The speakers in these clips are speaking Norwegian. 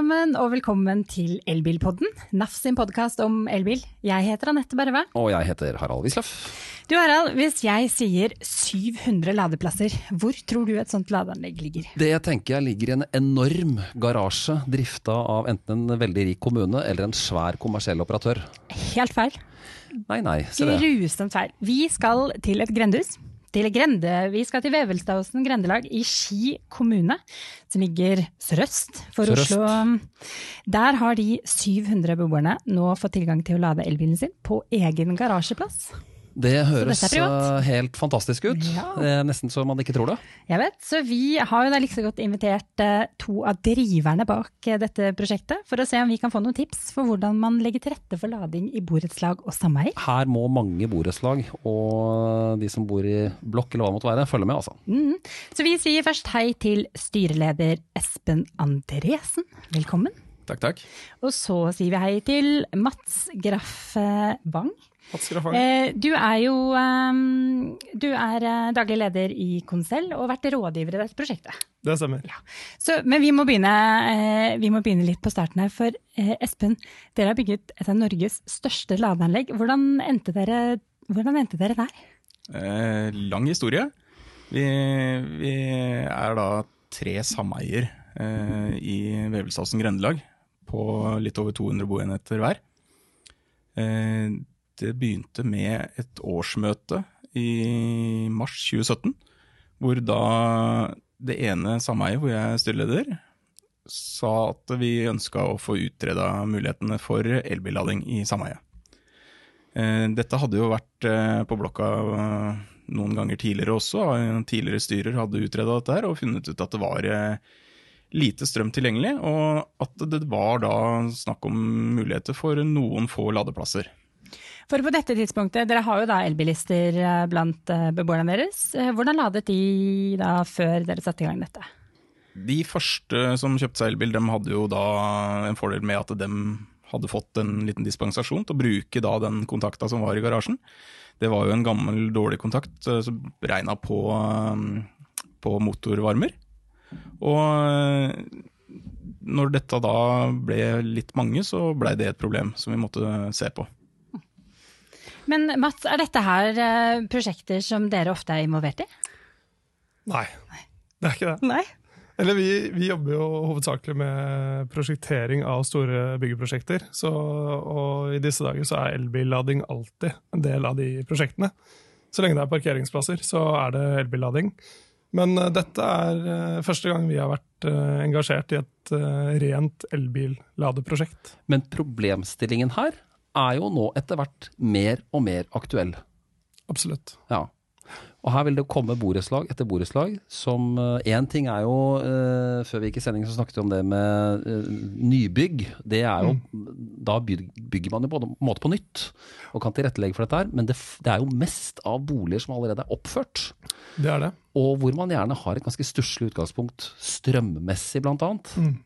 sammen, og velkommen til Elbilpodden, NAF sin podkast om elbil. Jeg heter Anette Berve. Og jeg heter Harald Wisløff. Du Harald, hvis jeg sier 700 ladeplasser, hvor tror du et sånt ladeanlegg ligger? Det tenker jeg ligger i en enorm garasje drifta av enten en veldig rik kommune eller en svær kommersiell operatør. Helt feil. Nei, nei, se det. Grusomt feil. Vi skal til et grendehus til Grende. Vi skal til Vevelstadåsen grendelag i Ski kommune, som ligger sørøst for Sørøst. Oslo. Der har de 700 beboerne nå fått tilgang til å lade elbilen sin på egen garasjeplass. Det høres helt fantastisk ut. Ja. Nesten så man ikke tror det. Jeg vet, så vi har jo da like så godt invitert eh, to av driverne bak eh, dette prosjektet, for å se om vi kan få noen tips for hvordan man legger til rette for lading i borettslag og sameier. Her må mange borettslag og de som bor i blokk eller hva det måtte være, følge med, altså. Mm. Så vi sier først hei til styreleder Espen Andresen. Velkommen. Takk, takk. Og så sier vi hei til Mats Graff Bang. Mats Graffang. Eh, du er jo um, du er eh, daglig leder i Konsell og har vært rådgiver i dette prosjektet. Det stemmer. Så, men vi må, begynne, eh, vi må begynne litt på starten her. For eh, Espen, dere har bygget et av Norges største ladeanlegg. Hvordan endte dere, hvordan endte dere der? Eh, lang historie. Vi, vi er da tre sameier eh, i Vevelstadsen grendelag på litt over 200 boenheter hver. Eh, det begynte med et årsmøte i mars 2017, hvor da det ene sameiet hvor jeg er styreleder, sa at vi ønska å få utreda mulighetene for elbillading i sameiet. Eh, Dette hadde jo vært eh, på blokka noen ganger tidligere også. Tidligere styrer hadde utreda dette og funnet ut at det var lite strøm tilgjengelig, og at det var da snakk om muligheter for noen få ladeplasser. For på dette tidspunktet, dere har jo da elbilister eh, blant eh, beboerne deres. Eh, Hvordan ladet de da før dere satte i gang dette? De første som kjøpte seg elbil, de hadde jo da en fordel med at de hadde fått en liten dispensasjon til å bruke da den kontakta som var i garasjen. Det var jo en gammel, dårlig kontakt som regna på, på motorvarmer. Og eh, når dette da ble litt mange, så blei det et problem som vi måtte se på. Men Mats, er dette her eh, prosjekter som dere ofte er involvert i? Nei, det er ikke det. Nei. Eller vi, vi jobber jo hovedsakelig med prosjektering av store byggeprosjekter. Så, og i disse dager så er elbillading alltid en del av de prosjektene. Så lenge det er parkeringsplasser, så er det elbillading. Men eh, dette er eh, første gang vi har vært eh, engasjert i et rent rent elbilladeprosjekt. Men problemstillingen her er jo nå etter hvert mer og mer aktuell. Absolutt. Ja. Og her vil det komme borettslag etter borettslag som Én ting er jo uh, Før vi gikk i sending så snakket vi om det med uh, nybygg. Det er jo Da bygger man jo på en måte på nytt og kan tilrettelegge for dette her. Men det, det er jo mest av boliger som allerede er oppført. Det er det. Og hvor man gjerne har et ganske stusslig utgangspunkt strømmessig, blant annet. Mm.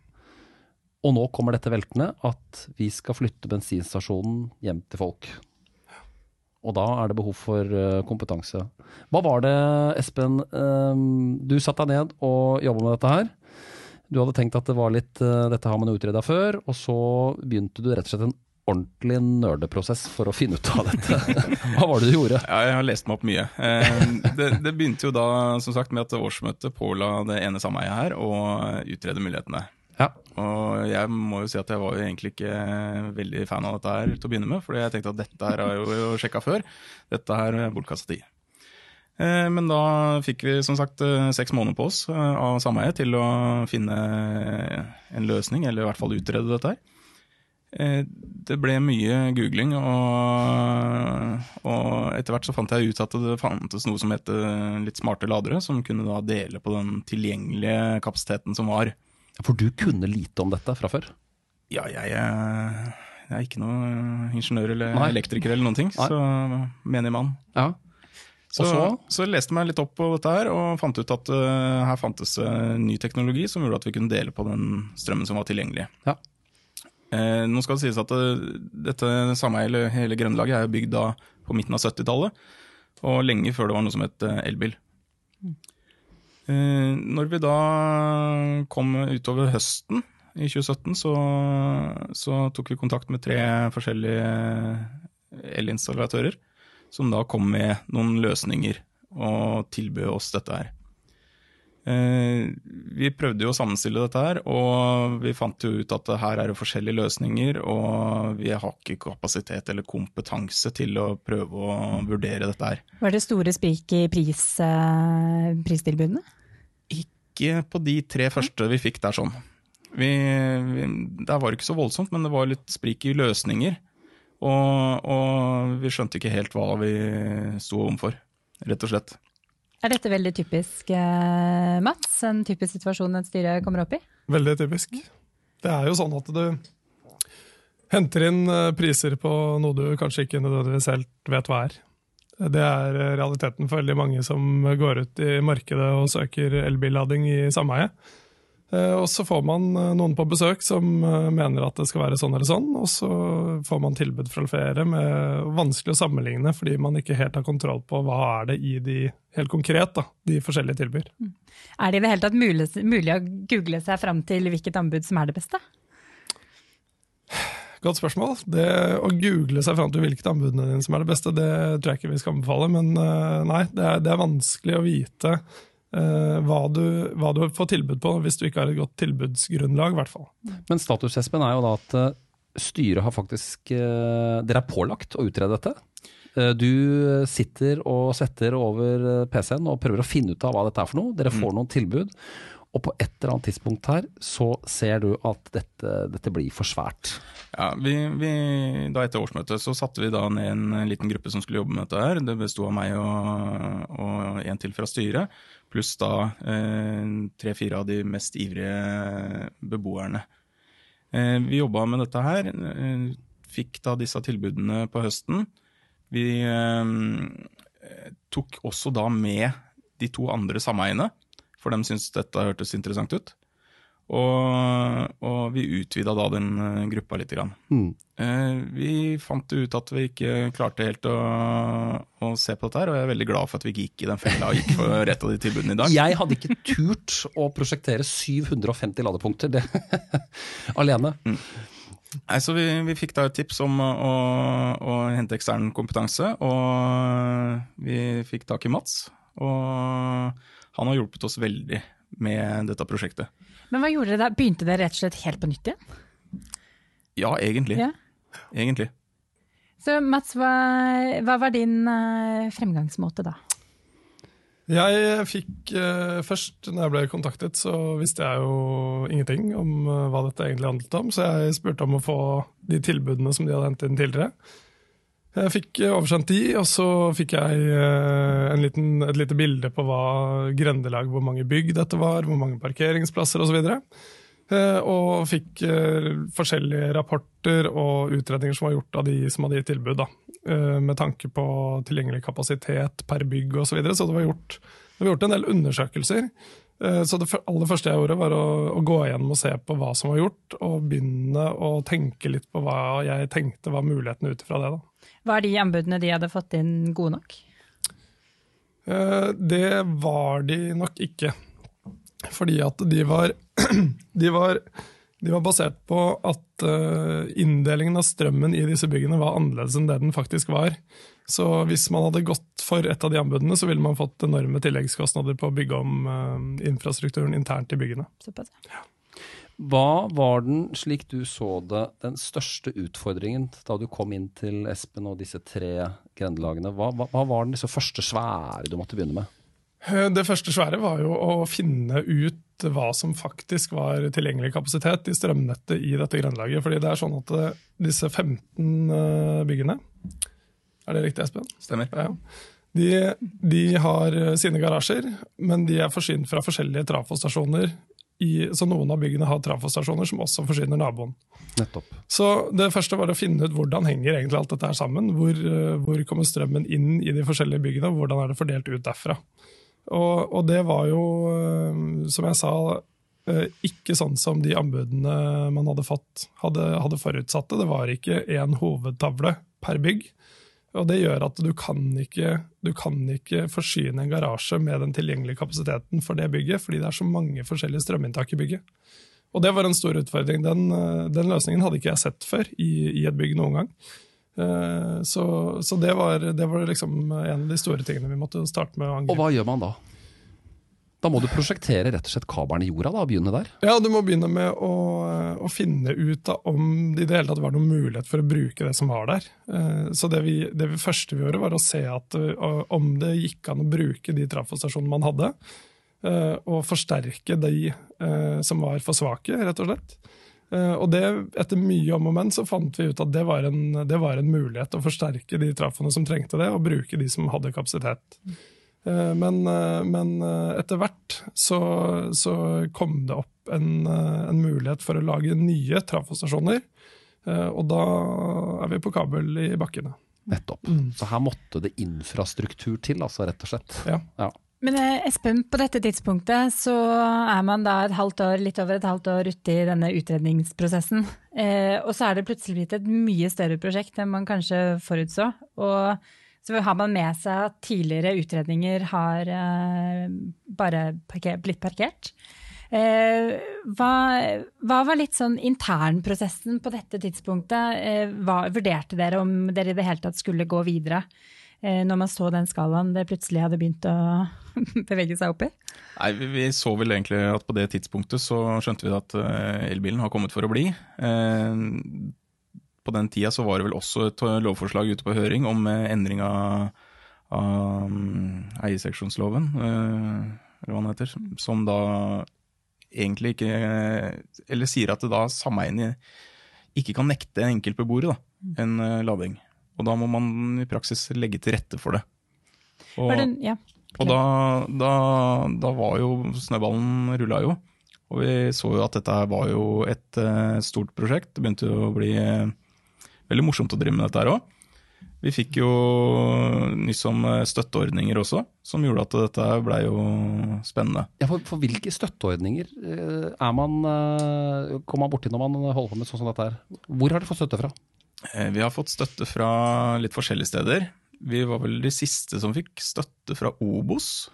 Og nå kommer dette veltende at vi skal flytte bensinstasjonen hjem til folk. Og da er det behov for eh, kompetanse. Hva var det, Espen, eh, du satte deg ned og jobba med dette her. Du hadde tenkt at det var litt eh, Dette har man utreda før, og så begynte du rett og slett en ordentlig nerdeprosess for å finne ut av dette. Hva var det du gjorde? Ja, jeg har lest meg opp mye. Eh, det, det begynte jo da som sagt med at årsmøtet påla det ene sameiet her å utrede mulighetene. Ja. Og jeg må jo si at jeg var jo egentlig ikke veldig fan av dette her til å begynne med, fordi jeg tenkte at dette her har jeg jo sjekka før. Dette her er bortkasta tid. Eh, Men da fikk vi som sagt eh, seks måneder på oss eh, av sameiet til å finne en løsning, eller i hvert fall utrede dette her. Det ble mye googling, og, og etter hvert så fant jeg ut at det fantes noe som het litt smarte ladere, som kunne da dele på den tilgjengelige kapasiteten som var. For du kunne lite om dette fra før? Ja, jeg, eh, jeg er ikke noe ingeniør eller Nei. elektriker eller noen ting, Nei. så menig mann. Ja. Så, så? så leste jeg meg litt opp på dette her, og fant ut at uh, her fantes uh, ny teknologi som gjorde at vi kunne dele på den strømmen som var tilgjengelig. Ja. Uh, nå skal det sies at dette sameiet, eller hele Grønnelaget, er bygd da på midten av 70-tallet, og lenge før det var noe som het elbil. Eh, når vi da kom utover høsten, i 2017 så, så tok vi kontakt med tre forskjellige elinstallatører, som da kom med noen løsninger og tilbød oss dette her. Eh, vi prøvde jo å sammenstille dette her, og vi fant jo ut at her er det forskjellige løsninger, og vi har ikke kapasitet eller kompetanse til å prøve å vurdere dette her. Var det store sprik i pris, eh, pristilbudene? Ikke på de tre første vi fikk der sånn. Vi, vi, der var det ikke så voldsomt, men det var litt sprik i løsninger. Og, og vi skjønte ikke helt hva vi sto overfor, rett og slett. Er dette veldig typisk, eh, Mats? En typisk situasjon et styre kommer opp i? Veldig typisk. Det er jo sånn at du henter inn eh, priser på noe du kanskje ikke nødvendigvis helt vet hva er. Det er eh, realiteten for veldig mange som går ut i markedet og søker elbillading i sameie. Eh, og så får man eh, noen på besøk som eh, mener at det skal være sånn eller sånn, og så får man tilbud fra flere med vanskelig å sammenligne fordi man ikke helt har kontroll på hva er det i de helt konkret da, de forskjellige tilbyr. Mm. Er det i det hele tatt mulig, mulig å google seg fram til hvilket anbud som er det beste? Godt spørsmål. Det Å google seg fram til hvilket anbudene dine som er det beste, det tror jeg ikke vi skal anbefale. Men nei, det er, det er vanskelig å vite hva du, hva du, får tilbud på, hvis du ikke har et godt tilbudsgrunnlag. hvert fall. Men status, Espen, er jo da at eh, styret har faktisk eh, Dere er pålagt å utrede dette. Du sitter og setter over PC-en og prøver å finne ut av hva dette er for noe. Dere får mm. noen tilbud. Og på et eller annet tidspunkt her så ser du at dette, dette blir for svært. Ja, vi, vi, da Etter årsmøtet så satte vi da ned en liten gruppe som skulle jobbe med dette. her. Det besto av meg og, og en til fra styret pluss da eh, tre-fire av de mest ivrige beboerne. Eh, vi jobba med dette her, eh, fikk da disse tilbudene på høsten. Vi tok også da med de to andre sameiene, for de syntes dette hørtes interessant ut. Og, og vi utvida da den uh, gruppa litt. Grann. Mm. Uh, vi fant ut at vi ikke klarte helt å, å, se på dette her, og jeg er veldig glad for at vi ikke gikk i den fella og gikk for rett av de tilbudene i dag. Jeg hadde ikke turt å prosjektere 750 ladepunkter det, alene. Mm. Nei, så vi, vi, fikk da et tips om å, å, hente ekstern kompetanse, og vi fikk tak i Mats. Og han har hjulpet oss veldig med dette prosjektet. Men hva gjorde dere da? Begynte dere rett og slett helt på nytt igjen? Ja, egentlig. Ja. Egentlig. Så Mats, hva, hva var din uh, fremgangsmåte da? Jeg fikk uh, Først, når jeg ble kontaktet, så visste jeg jo ingenting om uh, hva dette egentlig handlet om, så jeg spurte om å få de tilbudene som de hadde hentet inn tidligere. Jeg fikk oversendt de, og så fikk jeg eh, liten, et lite bilde på hva grendelag, hvor mange bygg dette var, hvor mange parkeringsplasser osv. Og, eh, og fikk eh, forskjellige rapporter og utredninger som var gjort av de som hadde gitt tilbud. Da. Med tanke på tilgjengelig kapasitet per bygg osv. Så, videre. så det var, gjort, det var gjort en del undersøkelser. Så det aller første jeg gjorde, var å, å, gå igjennom og se på hva som var gjort, og begynne å tenke litt på hva jeg tenkte var mulighetene ut ifra det. da. Var de anbudene de hadde fått inn, gode nok? Eh, det var de nok ikke. Fordi at de var, de var, de var basert på at eh, inndelingen av strømmen i disse byggene var annerledes enn det den faktisk var. Så hvis man hadde gått for et av de anbudene, så ville man fått enorme tilleggskostnader på å bygge om eh, infrastrukturen internt i byggene. Såpass, ja. Hva var den, slik du så det, den største utfordringen da du kom inn til Espen og disse tre grendelagene? Hva, hva, hva var den liksom første svære du måtte begynne med? Eh, det første svære var jo å finne ut hva som faktisk var tilgjengelig kapasitet i strømnettet i dette grenlaget. Fordi det er sånn at eh, disse 15 eh, byggene Er det riktig, Espen? Stemmer. Ja. De, de, har sine garasjer, men de er forsynt fra forskjellige trafostasjoner i, så noen av byggene har trafostasjoner som også forsyner naboen. Nettopp. Så det første var å finne ut hvordan henger egentlig alt dette her sammen. Hvor, eh, hvor kommer strømmen inn i de forskjellige byggene, og hvordan er det fordelt ut derfra. Og, og det var jo, eh, som jeg sa, eh, ikke sånn som de anbudene man hadde fått, hadde, hadde forutsatt det. Det var ikke én hovedtavle per bygg. Og Det gjør at du kan, ikke, du kan ikke forsyne en garasje med den tilgjengelige kapasiteten for det bygget, fordi det er så mange forskjellige strøminntak i bygget. Og det var en stor utfordring. Den, eh, den løsningen hadde ikke jeg sett før i, i et bygg noen gang. Eh, Så, så det, var, det var liksom en av de store tingene vi måtte starte med å Og hva gjør man da? Da må du prosjektere rett og slett kabelen i jorda da, og begynne der. Ja, Du må begynne med å, å finne ut da, om det i det hele tatt var noen mulighet for å bruke det som var der. Eh, Så det, vi, det første vi gjorde, var å se at, om det gikk an å bruke de trafostasjonene man hadde, eh, og forsterke de eh, som var for svake, rett og slett. Og det, etter mye om og men, så fant vi ut at det var en, det var en mulighet å forsterke de trafoene som trengte det, og bruke de som hadde kapasitet. Eh, Men, eh, men eh, etter hvert så, så kom det opp en, eh, en mulighet for å lage nye trafostasjoner. Eh, Og da er vi på kabel i bakkene. Nettopp. Så her måtte det infrastruktur til, altså, rett og slett. Ja. Ja. Men eh, Espen, på dette tidspunktet så er man da et halvt år, litt over et halvt år ute i denne utredningsprosessen. Eh, og så er det plutselig blitt et mye større prosjekt enn man kanskje forutså. Og så har man med seg at tidligere utredninger har eh, bare parker, blitt parkert. Eh, hva, hva var litt sånn internprosessen på dette tidspunktet? Eh, hva, vurderte dere om dere i det hele tatt skulle gå videre? når man så den skalaen det plutselig hadde begynt å bevege seg opp i? Nei, vi, så vel egentlig at på det tidspunktet så skjønte vi at elbilen har kommet for å bli. På den tida så var det vel også et eh, lovforslag ute på høring om eh, endring av, av mm, eierseksjonsloven, eh, eller hva den heter, som da egentlig ikke Eller sier at det da sameiene ikke kan nekte enkeltbeboere da, en lading. Og da må man i praksis legge til rette for det. Og, det, ja. og da, da, da var jo snøballen rulla jo. Og vi så jo at dette var jo et stort prosjekt. Det begynte å bli veldig morsomt å drive med dette her òg. Vi fikk jo nyss om eh, støtteordninger også, som gjorde at dette blei jo spennende. Ja, for, for hvilke støtteordninger eh, er man, eh, kommer man borti når man holder på med sånn som dette her? Hvor har dere fått støtte fra? Vi har fått støtte fra litt forskjellige steder. Vi var vel de siste som fikk støtte fra Obos.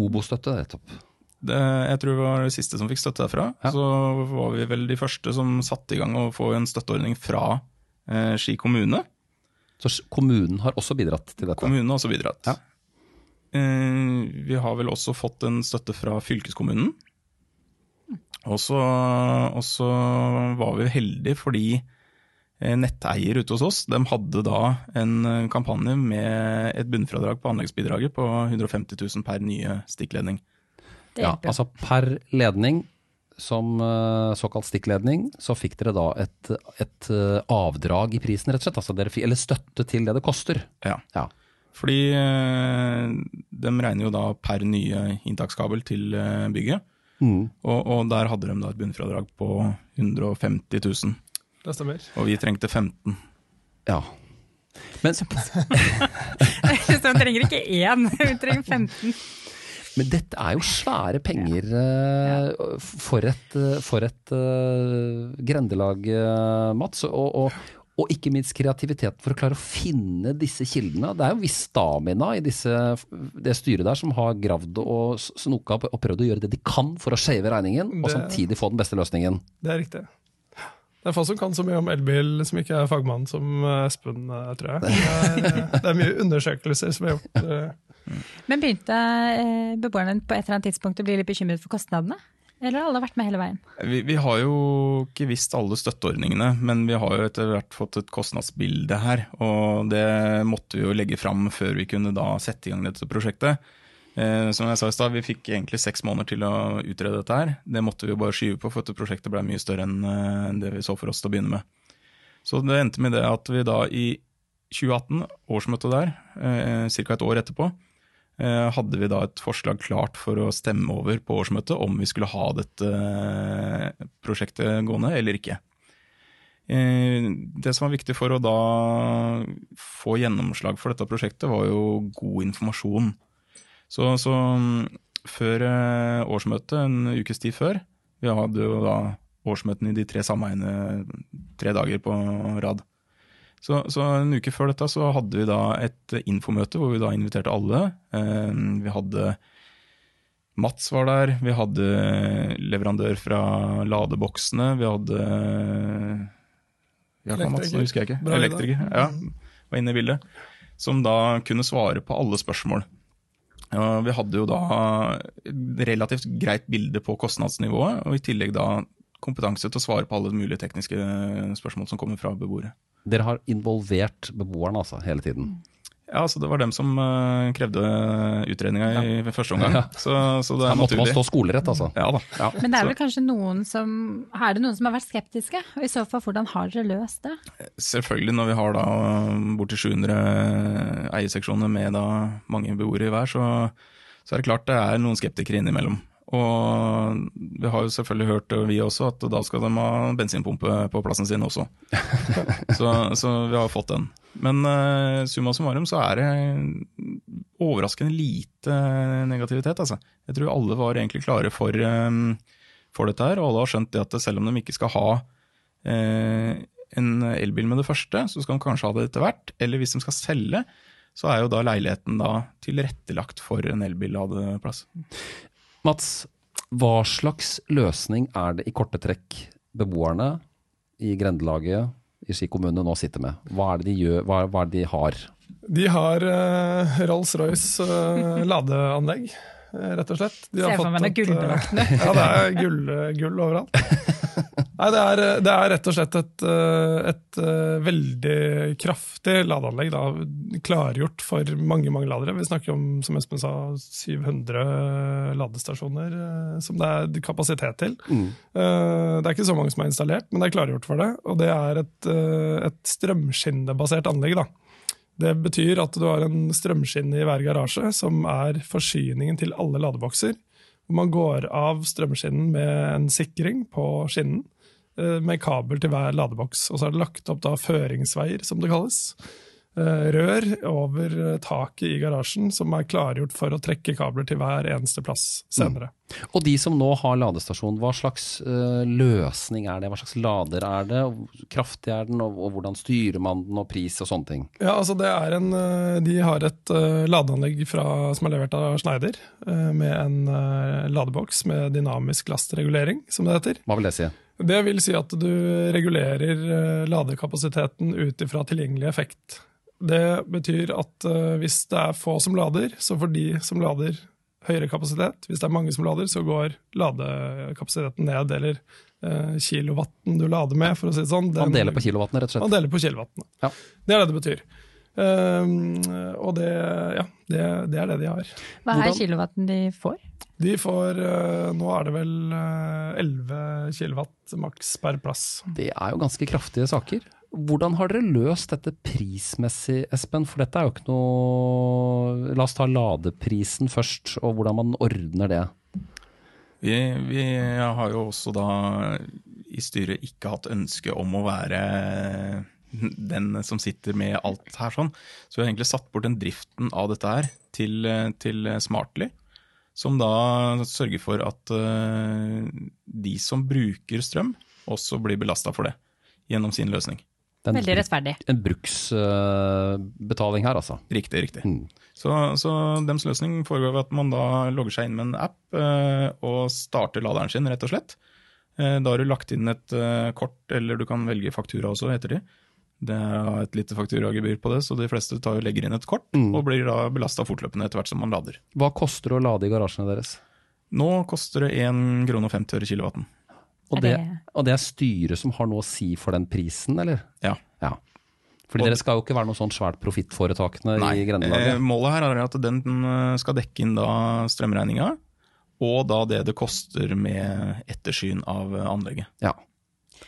Obostøtte, nettopp. Det, jeg tror vi var de siste som fikk støtte derfra. Ja. Så var vi vel de første som satte i gang å få en støtteordning fra eh, Ski kommune. Så kommunen har også bidratt til dette? Kommunen har også bidratt. Ja. Eh, vi har vel også fått en støtte fra fylkeskommunen. Og så var vi heldige fordi eh, netteier ute hos oss de hadde da en eh, kampanje med et bunnfradrag på anleggsbidraget på 150 000 per nye stikkledning. Ja, altså per ledning, som eh, såkalt stikkledning, så fikk dere da et, et eh, avdrag i prisen, rett og slett. Altså dere, fikk- eller støtte til det det koster. Ja. Ja. Fordi eh, de regner jo da per nye inntakskabel til bygget. Mm. Og, og der hadde de da et bunnfradrag på 150 000, Det stemmer. og vi trengte 15 ja. Men, Så De trenger ikke én, vi trenger 15. men dette er jo svære penger eh, for et, eh, for et uh, grendelag, Mats. Og, og, og ikke minst kreativitet for å klare å finne disse kildene. Det er jo viss stamina i disse, det styret der som har gravd og snoka og prøvd å gjøre det de kan for å skjeve regningen, og samtidig få den beste løsningen. Det er riktig. Det er få som kan så mye om elbil som ikke er fagmann som Espen, tror jeg. Det er, det er mye undersøkelser som er gjort. Men begynte eh, beboerne på et eller annet tidspunkt å bli litt bekymret for kostnadene? Eller har alle vært med hele veien? Vi, vi har jo ikke visst alle støtteordningene, men vi har jo etter hvert fått et kostnadsbilde her. Og det måtte vi jo legge fram før vi kunne da sette i gang dette prosjektet. Eh, som jeg sa i stad, vi fikk egentlig seks måneder til å utrede dette her. Det måtte vi jo bare skyve på, for dette prosjektet ble mye større enn eh, det vi så for oss til å begynne med. Så det endte med det at vi da i 2018, årsmøtet der, eh, ca. et år etterpå, hadde vi da et forslag klart for å stemme over på årsmøtet om vi skulle ha dette eh, prosjektet gående eller ikke. Eh, Det som var viktig for å da få gjennomslag for dette prosjektet, var jo god informasjon. Så, så mm, før eh, årsmøtet, en ukes tid før, vi hadde jo da årsmøtene i de tre sameiene tre dager på rad. Så, så en uke før dette så hadde vi da et infomøte hvor vi da inviterte alle. Eh, Vi hadde Mats var der. Vi hadde leverandør fra ladeboksene. Vi hadde ja, Mats, nå husker jeg ikke. Bra. Elektriker. Ja, var inne i bildet. Som da kunne svare på alle spørsmål. Ja, vi hadde jo da et relativt greit bilde på kostnadsnivået, og i tillegg da kompetanse til å svare på alle mulige tekniske spørsmål som kommer fra beboere. Dere har involvert beboerne altså, hele tiden. Ja, altså Det var dem som eh, krevde utredninga i første omgang. Ja. Så, så det er måtte man stå skolerett, altså. Ja da. Ja. Men det er vel kanskje noen som Er det noen som har vært skeptiske? Og i så fall, hvordan har dere løst det? Selvfølgelig, når vi har da borti 700 eierseksjoner med da mange beboere i hver, så, så er det klart det er noen skeptikere innimellom. Og vi har jo selvfølgelig hørt, vi også, at da skal de ha bensinpumpe på plassen sin også. så, så vi har fått den. Men uh, summa summarum så er det overraskende lite negativitet, altså. Jeg tror alle var egentlig klare for, um, for dette her, og alle har skjønt det at selv om de ikke skal ha uh, en elbil med det første, så skal de kanskje ha det etter hvert. Eller hvis de skal selge, så er jo da leiligheten da tilrettelagt for en elbilladeplass. Mats, hva slags løsning er det i korte trekk beboerne i grendelaget i Ski kommune nå sitter med? Hva er det de gjør, hva, hva er det de har? De har uh, Rolls-Royce uh, ladeanlegg, eh, rett og slett. De har Ser for meg det gullbelagte. Uh, Ja, det er gull, gull overalt. Nei, det er, det er rett og slett et, eh, et eh, veldig kraftig ladeanlegg. Da, klargjort for mange mange ladere. Vi snakker om som Espen sa, 700 ladestasjoner eh, som det er kapasitet til. Mm. Eh, Det er ikke så mange som er installert, men det er klargjort for det. Og det er et, eh, et strømskinnebasert anlegg. da. Det betyr at du har en strømskinne i hver garasje, som er forsyningen til alle ladebokser. Man går av strømskinnen med en sikring på skinnen, eh, med kabel til hver ladeboks. Og så er det lagt opp da føringsveier, som det kalles. Eh, Rør over eh, taket i garasjen, som er klargjort for å trekke kabler til hver eneste plass senere. Og de som nå har ladestasjon, hva slags eh, løsning er det? Hva slags lader er det? Hvor kraftig er den, og, hvordan styrer man den, og pris og sånne ting? Ja, altså det er en, eh, De har et eh, ladeanlegg fra, som er levert av Schneider, eh, med en eh, ladeboks med dynamisk lastregulering, som det heter. Hva vil det si? Det vil si at du regulerer eh, ladekapasiteten ut ifra tilgjengelig effekt. Det betyr at eh, hvis det er få som lader, så får de som lader høyere kapasitet. Hvis det er mange som lader, så går ladekapasiteten ned, eller eh, kilowatten du lader med, for å si det sånn. Man deler på kilowattene, rett og slett. man deler på kilowattene. Ja. Det er det det betyr. Um, og det, ja, det, det er det de har. Hva er Hvordan- kilowatten de får? De får eh, Nå er det vel eh, 11 kilowatt maks per plass. Det er jo ganske kraftige saker. Hvordan har dere løst dette prismessig, Espen? For dette er jo ikke noe La oss ta ladeprisen først, og hvordan man ordner det. Vi, vi har jo også da i styret ikke hatt ønske om å være den som sitter med alt her sånn. Så vi har egentlig satt bort den driften av dette her til, til Smartly. Som da sørger for at eh, de som bruker strøm, også blir belasta for det gjennom sin løsning. Det er Veldig rettferdig. En bruksbetaling her, altså. Riktig, riktig. Mm. Så, så dems løsning foregår ved at man da logger seg inn med en app eh, og starter laderen sin, rett og slett. Eh, da har du lagt inn et kort, eller du kan velge faktura også, heter de. Det er et lite fakturagebyr på det, så de fleste tar jo legger inn et kort, Mm. og blir da belasta fortløpende etter hvert som man lader. Hva koster det å lade i garasjene deres? Nå koster det 1 krone og 50 øre kilowatten. Og det, og det er styret som har noe å si for den prisen, eller? Ja. Ja. Fordi Og- dere skal jo ikke være noe sånn svært profittforetakene i eh, målet her er at den eh, skal dekke inn da strømregninga, og da det det koster med ettersyn av eh, anlegget. Ja.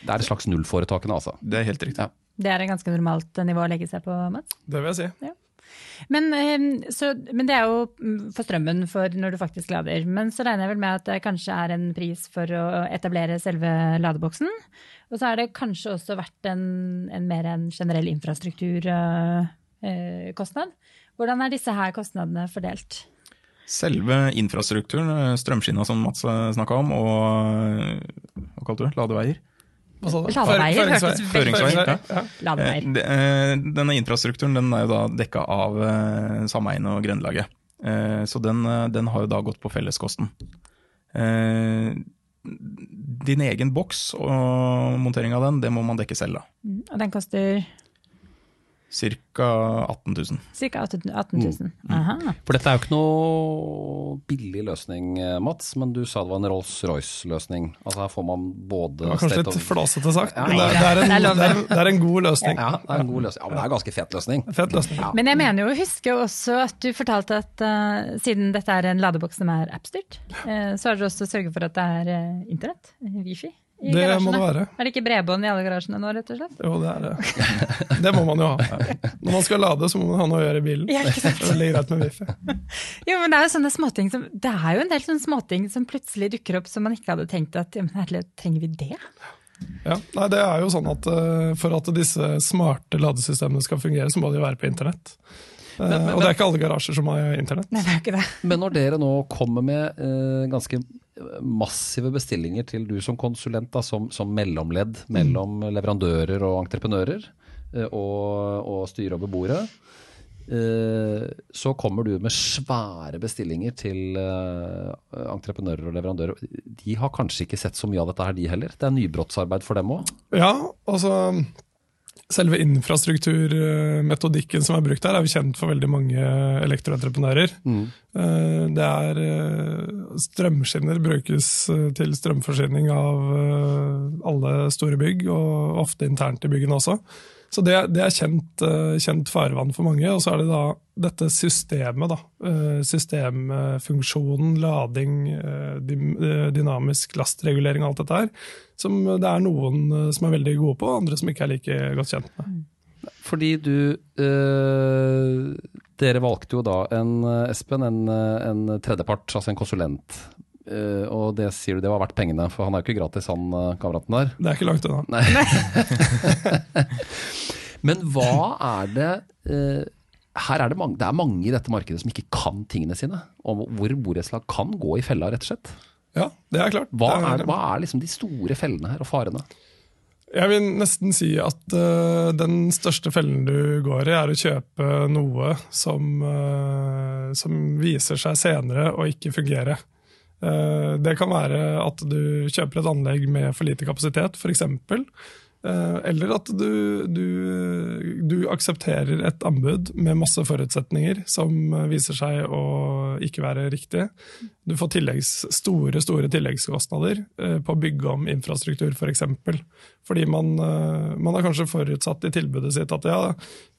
Det er et slags nullforetakene, altså. Det er helt riktig. Ja. Det er et ganske normalt nivå å legge seg på, Mats? Det vil jeg si. Men, eh, så, men det er jo mm, for strømmen for når du faktisk lader. Men så regner jeg vel med at det kanskje er en pris for å etablere selve ladeboksen. Og så har det kanskje også vært en, en mer en generell infrastrukturkostnad. Hvordan er disse her kostnadene fordelt? Selve infrastrukturen, eh, strømskinna som Mats snakka om, og eh, hva kalte du det, ladeveier? Hørtes veldig. Ja. Ladeveier. Eh, eh, Denne infrastrukturen den er jo da dekka av eh, sameiene og Grønlaget. Eh, så den, den har jo da gått på felleskosten. Eh, din egen boks og montering av den, det må man dekke selv, da. Mm, Og den koster Ca. 18 000. Cirka 18 000. Aha. For dette er jo ikke noe billig løsning, eh, Mats, men du sa det var en Rolls-Royce-løsning. Altså her får man både Det var kanskje litt flåsete sagt, men det, det, er en, det er det, er, en god løsning. Ja, det er en god løsning. Ja, men det er en ganske fet løsning. Fet løsning. Men jeg mener jo å huske også at du fortalte at uh, siden dette er en ladeboks som er appstyrt, uh, så har dere også sørget for at det er uh, internett, eh, wifi, i Det garasjene. må det være. Er det ikke bredbånd i alle garasjene nå, rett og slett? Jo, det er det. Det må man jo ha. Når man skal lade, så må man ha noe å gjøre i bilen. Ja, ikke sant? Det er veldig greit med wifi. Jo, men det er jo sånne småting som Det er jo en del sånne småting som plutselig dukker opp som man ikke hadde tenkt at ja, men herlig, trenger vi det? Ja, nei, det er jo sånn at eh, For at disse smarte ladesystemene skal fungere, så må de være på internett. Eh, og det er ikke alle garasjer som har internett. Nei, det er ikke det. Men når dere nå kommer med eh, ganske massive bestillinger til du som konsulent, da, som, som mellomledd mellom leverandører og entreprenører, eh, og, og styre og beboere, eh, så kommer du med svære bestillinger til eh, entreprenører og leverandører. De har kanskje ikke sett så mye av dette her, de heller. Det er nybrottsarbeid for dem òg. Ja, altså Selve infrastrukturmetodikken som er brukt her, er jo kjent for veldig mange elektroentreprenører. Mm. Det er eh, Strømskinner brukes eh, til strømforsyning av eh, alle store bygg, og ofte internt i byggene også. Så det, det er kjent, eh, kjent farvann for mange. Og så er det da dette systemet, da. Eh, Systemfunksjonen, lading, eh, dy- dynamisk lastregulering og alt dette her. Som det er noen som er veldig gode på, og andre som ikke er like godt kjent med. Fordi du øh, Dere valgte jo da en Espen, en, en tredjepart, altså en konsulent. Eh, og det sier du det var verdt pengene, for han er jo ikke gratis, han eh, kameraten der. Det er ikke langt unna. Nei. Men hva er det uh, Her er det mange, det er mange i dette markedet som ikke kan tingene sine. Og hvor borettslag kan gå i fella, rett og slett. Ja, det er klart. Hva Det er, hva er liksom de store fellene her, og farene? Jeg vil nesten si at uh, den største fellen du går i, er å kjøpe noe som, uh, som viser seg senere å ikke fungere. Eh, det kan være at du kjøper et anlegg med for lite kapasitet, f.eks. Uh, eller at du, du, du aksepterer et anbud med masse forutsetninger som eh, viser seg å ikke være riktig. Du får tilleggs, store store tilleggskostnader eh, på å bygge om infrastruktur, f.eks. For eksempel. Fordi man, eh, man har kanskje forutsatt i tilbudet sitt at ja,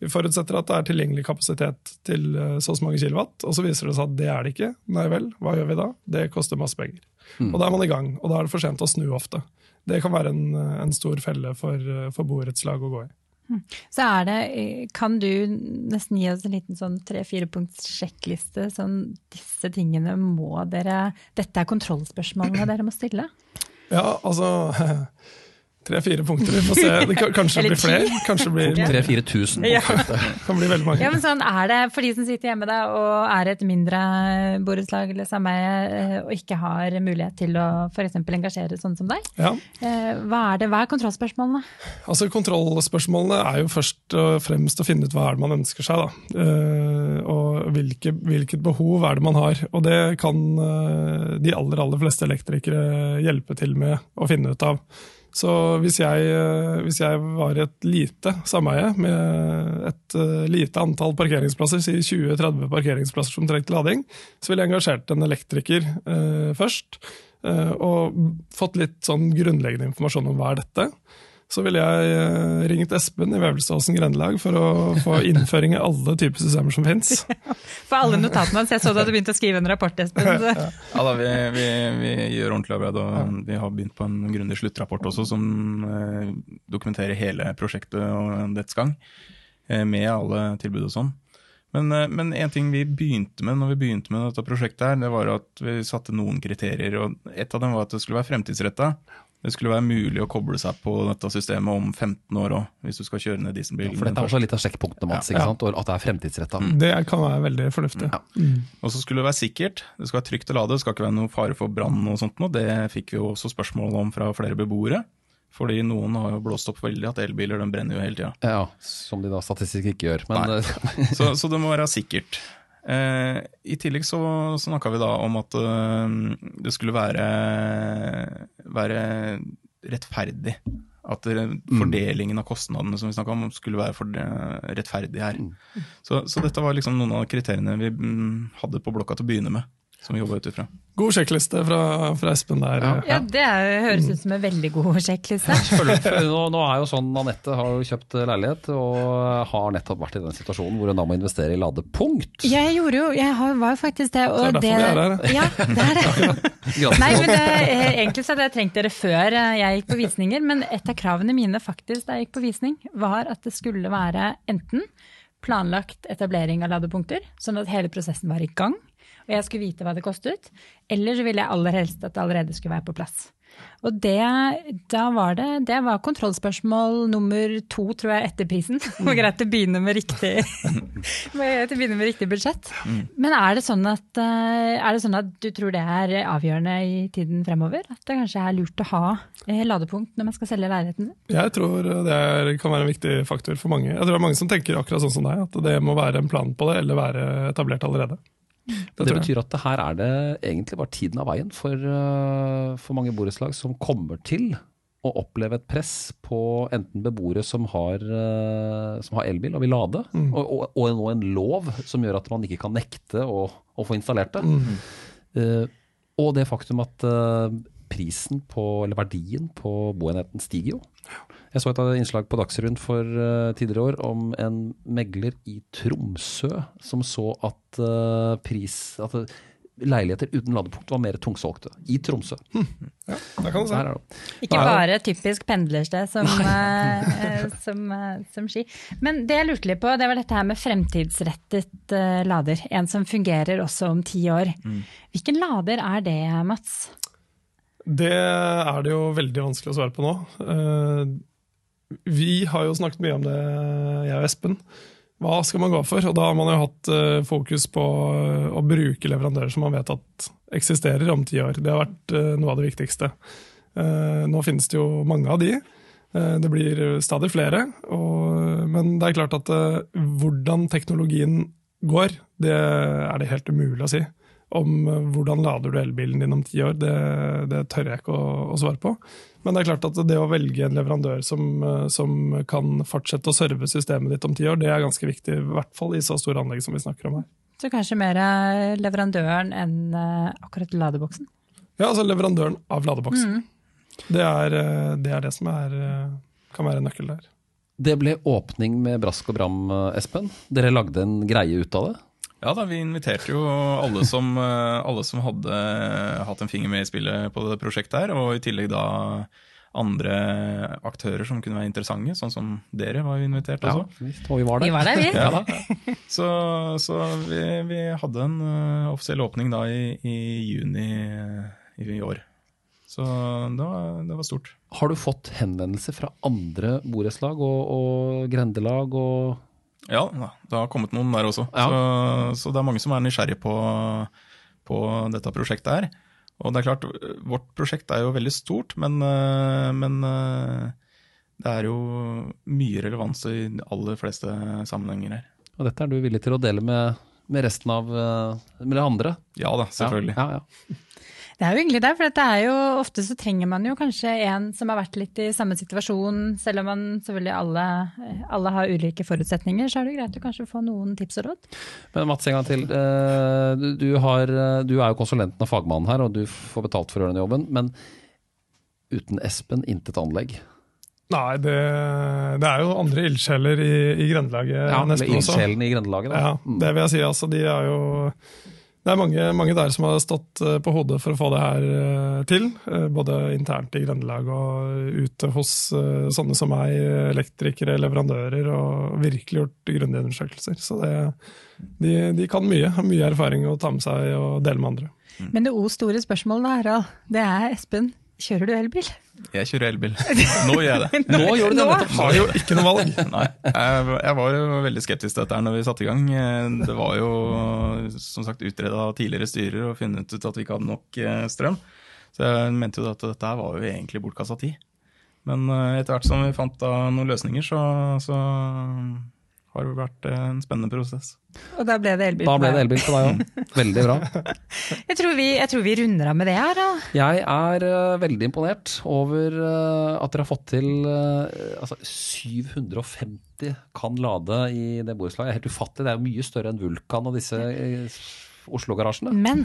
vi forutsetter at det er tilgjengelig kapasitet til eh, så og så mange kilowatt, og så viser det seg at det er det ikke. Nei vel, hva gjør vi da? Det koster masse penger. Og da er man i gang, og da er det for sent å snu ofte. Det kan være en, en stor felle for, for borettslag å gå i. Så er det, kan du nesten gi oss en liten sånn tre-fire punkts sjekkliste? Sånn disse tingene må dere Dette er kontrollspørsmålene dere må stille? Ja, altså Tre-fire punkter, vi får se. Det kan, kanskje det blir flere. Kanskje blir, 3000-4000. Ja. kan bli veldig mange. Ja, men sånn er det for de som sitter hjemme da, og er et mindre borettslag eller sameie eh, og ikke har mulighet til å f.eks. engasjere sånn som deg. Ja, Eh, Hva er det, hva er kontrollspørsmålene? altså Kontrollspørsmålene er jo først og fremst å finne ut hva er det man ønsker seg. da. Eh, og hvilke, hvilket behov er det man har. Og det kan de aller, aller fleste elektrikere hjelpe til med å finne ut av. Så hvis jeg, eh, hvis jeg var i et lite sameie med et eh, lite antall parkeringsplasser, si 20-30 parkeringsplasser som trengte lading, så ville jeg engasjert en elektriker eh, først. og fått litt sånn grunnleggende informasjon om hva er dette. Så ville jeg eh, ringt Espen i Vevelstadsen grendelag for å få innføring i alle typer systemer som fins. For alle notatene hans, jeg så du hadde begynt å skrive en rapport, Espen. Ja, Ja da, vi, vi, vi gjør ordentlig arbeid, og vi har begynt på en grundig sluttrapport også, som eh, dokumenterer hele prosjektet og dets gang, eh, med alle tilbud og sånn. Men, eh, men en ting vi begynte med når vi begynte med dette prosjektet, her, det var at vi satte noen kriterier. og Et av dem var at det skulle være fremtidsretta. Det skulle være mulig å koble seg på dette systemet om 15 år òg, hvis du skal kjøre ned dieselbilen. For dette er også litt av sjekkpunktene, Mats, ikke Ja. sant? og at det er fremtidsretta. Det kan være veldig fornuftig. Ja. Og så skulle det være sikkert. Det skal være trygt å lade, det skal ikke være noe fare for brann og sånt noe. Det fikk vi jo også spørsmål om fra flere beboere. Fordi noen har jo blåst opp veldig at elbiler brenner jo hele tida. Ja, som de da statistisk ikke gjør. Men Så, så det må være sikkert. Eh, I tillegg så snakka vi da om at eh, det skulle være, være rettferdig. At fordelingen av kostnadene som vi snakka om, skulle være rettferdig her. Så, så dette var liksom noen av kriteriene vi mm, hadde på blokka til å begynne med. Som vi jobber ut ifra. God sjekkliste fra, fra Espen der. Ja. Ja, Det er, høres ut som en veldig god sjekkliste. Nå, nå er jo sånn Anette har jo kjøpt leilighet og har nettopp vært i den situasjonen hvor hun da må investere i ladepunkt. Jeg gjorde jo, jeg har- var jo faktisk det. Og Så det er derfor vi er her, Ja, det er det. Nei, men det, Egentlig så hadde jeg trengt dere før jeg gikk på visninger, men et av kravene mine faktisk da jeg gikk på visning, var at det skulle være enten planlagt etablering av ladepunkter, sånn at hele prosessen var i gang, og jeg skulle vite hva det kostet, eller så ville jeg aller helst at det allerede skulle være på plass. Og det, da var det, det var kontrollspørsmål nummer to, tror jeg, etter prisen. Det var greit å begynne med riktig, begynne med riktig budsjett. Men er det, sånn at, eh, er det sånn at du tror det er avgjørende i tiden fremover? At det kanskje er lurt å ha eh, ladepunkt når man skal selge leiligheten? Jeg tror det er, kan være en viktig faktor for mange. Jeg tror det er mange som tenker akkurat sånn som deg, at det må være en plan på det, eller være etablert allerede. Det, det betyr at det her er det egentlig bare tiden av veien for, øh, for mange borettslag som kommer til å oppleve et press på enten beboere som har, øh, som har elbil og vil lade, Mm. og, og, og en lov som gjør at man ikke kan nekte å, å få installert det. Mm. Uh, og det faktum at uh, prisen på, eller verdien på boenheten stiger jo. Jeg så et innslag på Dagsrevyen for eh, tidligere år om en megler i Tromsø som så at eh, pris at eh, leiligheter uten ladepunkt var mer tungsolgte. I Tromsø. Der kan du si. det. Ikke bare typisk pendlersted som, som, som Ski. Men det jeg lurte litt på, det var dette her med fremtidsrettet lader. En som fungerer også om ti år. Hvilken lader er det, Mats? Det er det jo veldig vanskelig å svare på nå. Vi har jo snakket mye om det, jeg og Espen. Hva skal man gå for? Og da har man jo hatt eh, fokus på eh, å bruke leverandører som man vet at eksisterer om ti år. Det har vært eh, noe av det viktigste. Nå finnes det jo mange av de. Det blir stadig flere. Og, men det er klart at hvordan teknologien går, det er det helt umulig å si. Om eh, hvordan lader du elbilen din om ti år, det, det tør jeg ikke å, å svare på. Men det er klart at det å velge en leverandør som, eh, som kan fortsette å serve systemet ditt om ti år, det er ganske viktig. I hvert fall i så store anlegg som vi snakker om her. Så kanskje mer leverandøren enn eh, akkurat ladeboksen? Ja, altså leverandøren av ladeboksen. Mm. Det, er, det er det som er, kan være nøkkelen nøkkel der. Det ble åpning med brask og bram, Espen. Dere lagde en greie ut av det. Ja da, vi inviterte jo alle som, eh, alle som hadde hatt en finger med i spillet på det prosjektet her, og i tillegg da andre aktører som kunne være interessante, sånn som dere var jo invitert også. visst, og vi var der. Vi var der, vi. Ja da. Så, så vi, vi hadde en uh, offisiell åpning da i, i juni uh, i, i år. Så det var, det var stort. Har du fått henvendelser fra andre borettslag og, og grendelag og Ja, det har kommet noen der også. Ja. Så, så det er mange som er nysgjerrige på, på dette prosjektet her. Og det er klart, vårt prosjekt er jo veldig stort, men, eh, men eh, det er jo mye relevans i de aller fleste sammenhenger her. Og dette er du villig til å dele med, med resten av eh, med de andre? Ja da, selvfølgelig. Ja, ja, ja. Det er jo egentlig det, for det er jo, ofte så trenger man jo kanskje en som har vært litt i samme situasjon. Selv om man selvfølgelig alle, alle har ulike forutsetninger, så er det greit å kanskje få noen tips og råd. Men Mats, en gang til. Eh, Du, har, eh, du er jo konsulenten og fagmannen her, og du får betalt for å gjøre den jobben. Men uten Espen, intet anlegg. Nei, det, det er jo andre ildsjeler i, i grendelaget Ja, eller nesten også. ildsjelen i grendelaget. da. Ja, Mm. det vil jeg si. Altså, de er jo det er mange, mange der som har stått eh, på hodet for å få det her eh, til. eh, Både internt i grendelag og ute hos sånne som meg, elektrikere, leverandører, og virkelig gjort grundige undersøkelser. Så det, de, de kan mye, har mye erfaring å ta med seg og dele med andre. Men det o store spørsmålet Harald, det er Espen, kjører du elbil? Jeg kjører elbil. Nå gjør jeg det. Nå gjør du det Nå? nettopp! Har jo ikke noe valg. Nei, jeg, var jo veldig skeptisk til dette her når vi satte i gang. Det var jo som sagt utreda av tidligere styrer og funnet ut at vi ikke hadde nok eh, strøm. Så jeg mente jo at dette her var jo egentlig bortkasta tid. Men eh, etter hvert som vi fant da noen løsninger, så, så har vært eh, en spennende prosess. Og da ble det elbil. Da ble det deg. elbil på deg òg. Veldig bra. Jeg tror, vi, jeg tror vi runder av med det her. Da. Jeg er uh, veldig imponert over uh, at dere har fått til uh, altså 750 kan lade i det borettslaget. Det er helt ufattelig. Det er jo mye større enn Vulkan og disse Oslo-garasjene. Men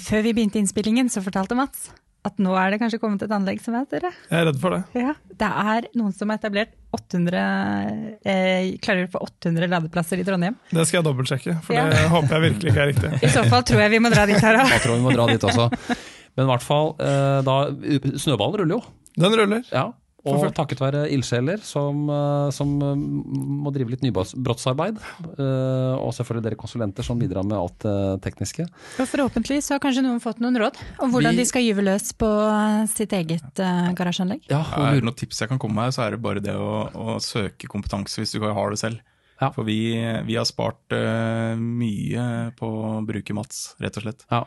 før vi begynte innspillingen, så fortalte Mats at nå er det kanskje kommet et anlegg som er det. Jeg er redd for det. Ja, det er noen som har etablert 800, eh, klarer for 800 ladeplasser i Trondheim. Det skal jeg dobbeltsjekke, for Ja. det håper jeg virkelig ikke er riktig. I så fall tror jeg vi må dra dit her òg. Jeg tror vi må dra dit også. Men i hvert fall, eh, da, snøballen ruller jo. Den ruller. Ja, og takket være ildsjeler som, eh, som eh, må drive litt nybrottsarbeid. eh, Og selvfølgelig dere konsulenter som bidrar med alt det tekniske. Og forhåpentlig så har kanskje noen fått noen råd om hvordan Vi- de skal gyve løs på sitt eget garasjeanlegg. Ja, og noen tips jeg kan komme med, så er det bare det å, å søke kompetanse hvis du ikke har det selv. Ja. For vi, vi har spart uh, mye på å bruke Mats, rett og slett. ja,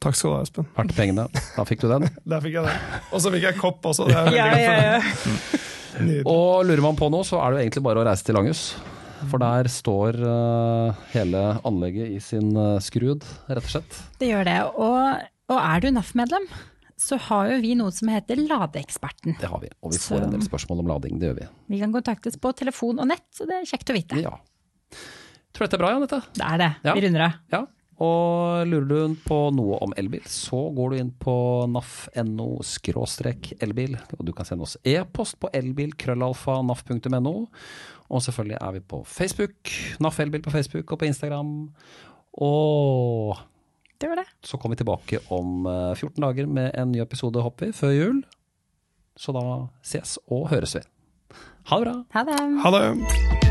Takk skal du ha, Espen. verdt pengene. Da fikk du den. Der fikk jeg den. Og så fikk jeg kopp også. Det er veldig godt for det. Og lurer man på noe, så er det jo egentlig bare å reise til Langhus. For der står uh, hele anlegget i sin uh, skrud, rett og slett. Det gjør det. Og, og er du NAF-medlem, så har jo vi noe som heter Ladeeksperten. Det har vi. Og vi får en del spørsmål om lading. Det gjør vi. Vi kan kontaktes på telefon og nett, så det er kjekt å vite. Ja. Tror dette er bra, Janette. Det er det. Ja. Vi runder av. Ja. Og lurer du på noe om elbil, så går du inn på naf.no elbil. Og du kan sende oss e-post på elbil.krøllalfa.naf.no. Og selvfølgelig er vi på Facebook. NAF Elbil på Facebook og på Instagram. Og Det var det. så kommer vi tilbake om eh, 14 dager med en ny episode, håper vi, før jul. Så da ses og høres vi. Ha det bra. Ha det. Ha det.